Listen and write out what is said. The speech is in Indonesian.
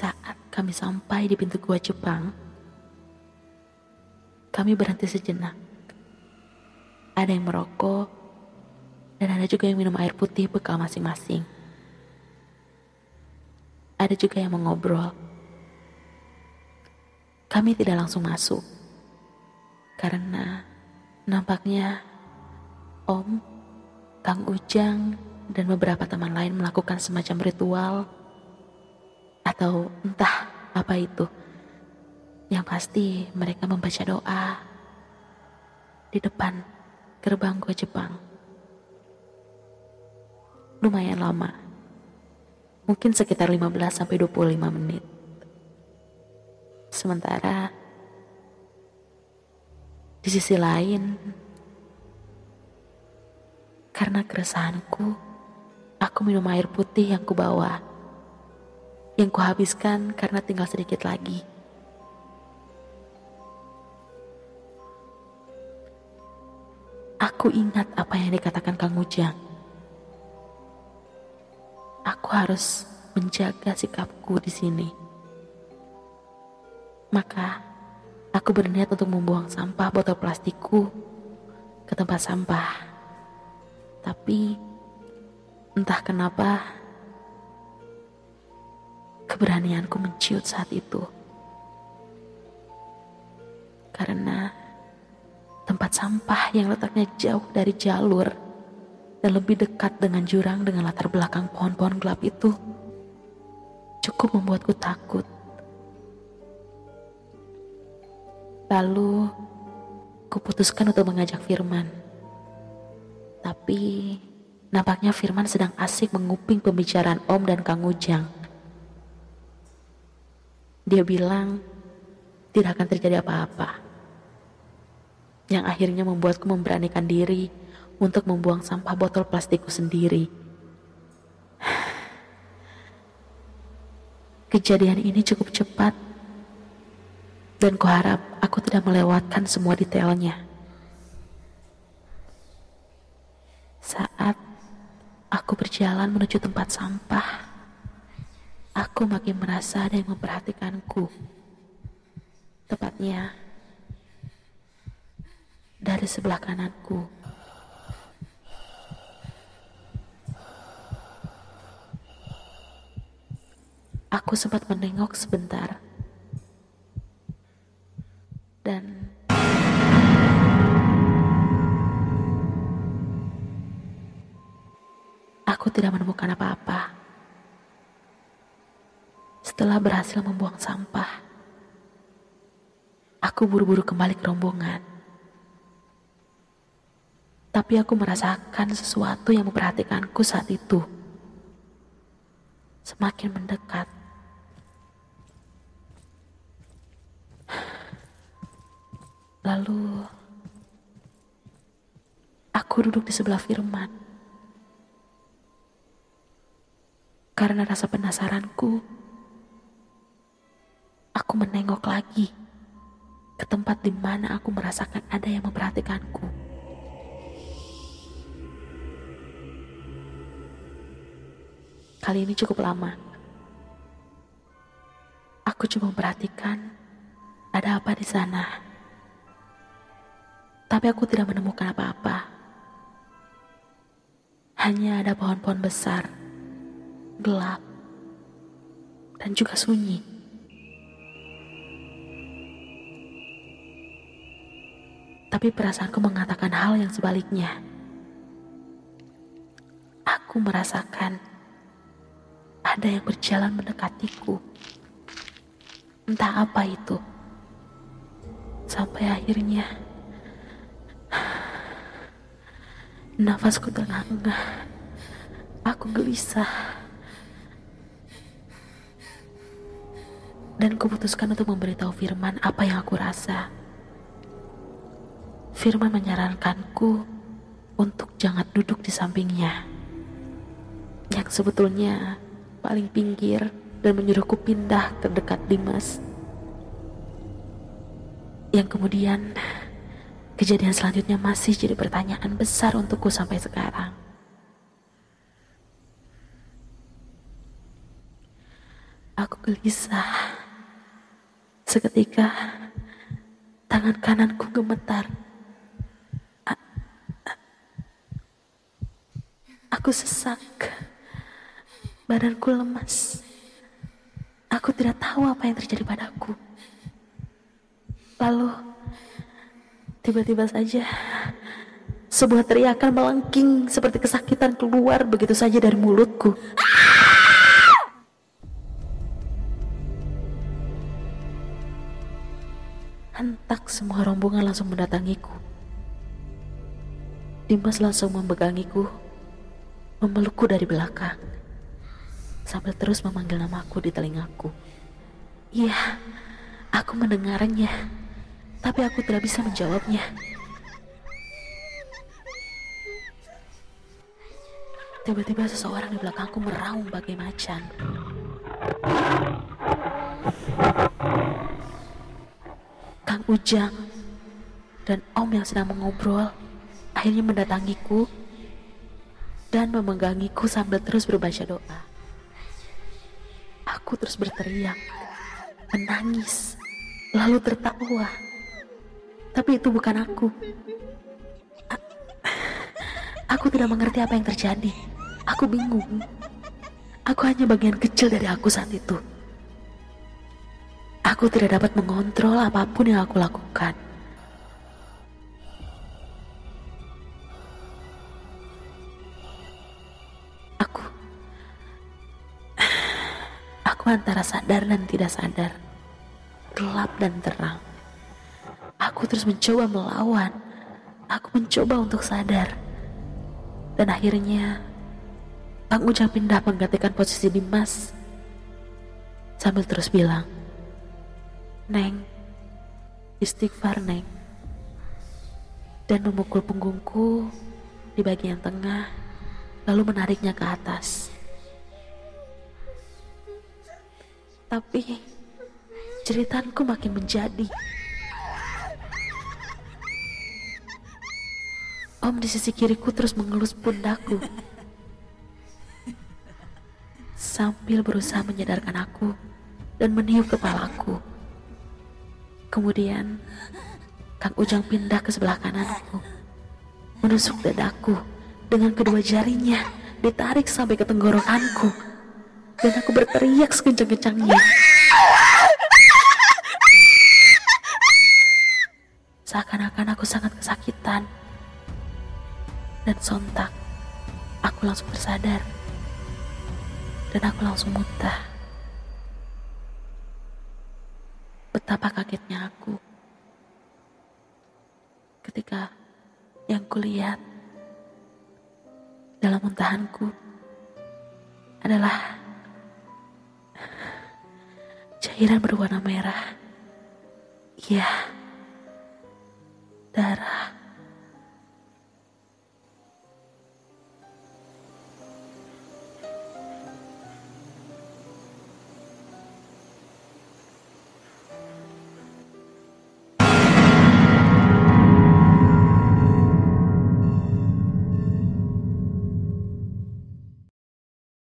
Saat kami sampai di pintu gua Jepang, kami berhenti sejenak. Ada yang merokok, dan ada juga yang minum air putih bekal masing-masing. Ada juga yang mengobrol. Kami tidak langsung masuk, karena nampaknya Om, Kang Ujang, dan beberapa teman lain melakukan semacam ritual atau entah apa itu. Yang pasti mereka membaca doa di depan gerbang gua Jepang. Lumayan lama. Mungkin sekitar 15 sampai 25 menit. Sementara di sisi lain karena keresahanku, aku minum air putih yang kubawa yang kuhabiskan karena tinggal sedikit lagi. Aku ingat apa yang dikatakan Kang Ujang. Aku harus menjaga sikapku di sini. Maka, aku berniat untuk membuang sampah botol plastikku ke tempat sampah. Tapi, entah kenapa, keberanianku menciut saat itu. Karena tempat sampah yang letaknya jauh dari jalur dan lebih dekat dengan jurang dengan latar belakang pohon-pohon gelap itu cukup membuatku takut. Lalu, kuputuskan untuk mengajak Firman. Tapi, nampaknya Firman sedang asik menguping pembicaraan Om dan Kang Ujang. Dia bilang tidak akan terjadi apa-apa. Yang akhirnya membuatku memberanikan diri untuk membuang sampah botol plastikku sendiri. Kejadian ini cukup cepat dan kuharap aku tidak melewatkan semua detailnya. Saat aku berjalan menuju tempat sampah, aku makin merasa ada yang memperhatikanku. Tepatnya dari sebelah kananku. Aku sempat menengok sebentar. Dan aku tidak menemukan apa-apa. Setelah berhasil membuang sampah, aku buru-buru kembali ke rombongan. Tapi aku merasakan sesuatu yang memperhatikanku saat itu. Semakin mendekat. Lalu, aku duduk di sebelah Firman. Karena rasa penasaranku, Aku menengok lagi ke tempat di mana aku merasakan ada yang memperhatikanku. Kali ini cukup lama. Aku cuma memperhatikan ada apa di sana. Tapi aku tidak menemukan apa-apa. Hanya ada pohon-pohon besar, gelap, dan juga sunyi. Tapi perasaanku mengatakan hal yang sebaliknya. Aku merasakan ada yang berjalan mendekatiku. Entah apa itu. Sampai akhirnya nafasku terengah Aku gelisah. Dan kuputuskan untuk memberitahu Firman apa yang aku rasa. Firman menyarankanku untuk jangan duduk di sampingnya. Yang sebetulnya paling pinggir dan menyuruhku pindah terdekat Dimas. Yang kemudian kejadian selanjutnya masih jadi pertanyaan besar untukku sampai sekarang. Aku gelisah. Seketika tangan kananku gemetar. Aku sesak. Badanku lemas. Aku tidak tahu apa yang terjadi padaku. Lalu, tiba-tiba saja, sebuah teriakan melengking seperti kesakitan keluar begitu saja dari mulutku. Hentak semua rombongan langsung mendatangiku. Dimas langsung memegangiku, memelukku dari belakang sambil terus memanggil namaku di telingaku. Iya, aku mendengarnya, tapi aku tidak bisa menjawabnya. Tiba-tiba seseorang di belakangku meraung bagai macan. Kang Ujang dan Om yang sedang mengobrol akhirnya mendatangiku dan memegangiku sambil terus berbaca doa. Aku terus berteriak, menangis, lalu tertawa. Tapi itu bukan aku. A aku tidak mengerti apa yang terjadi. Aku bingung. Aku hanya bagian kecil dari aku saat itu. Aku tidak dapat mengontrol apa pun yang aku lakukan. Aku antara sadar dan tidak sadar, gelap dan terang. Aku terus mencoba melawan. Aku mencoba untuk sadar. Dan akhirnya, Bang Ujang pindah menggantikan posisi Dimas. Sambil terus bilang, Neng, istighfar Neng. Dan memukul punggungku di bagian tengah, lalu menariknya ke atas. Tapi ceritaku makin menjadi. Om di sisi kiriku terus mengelus pundakku. Sambil berusaha menyadarkan aku dan meniup kepalaku. Kemudian, Kang Ujang pindah ke sebelah kananku. Menusuk dadaku dengan kedua jarinya ditarik sampai ke tenggorokanku dan aku berteriak sekencang-kencangnya. Seakan-akan aku sangat kesakitan. Dan sontak, aku langsung tersadar. Dan aku langsung muntah. Betapa kagetnya aku ketika yang kulihat dalam muntahanku adalah cairan berwarna merah. Darah.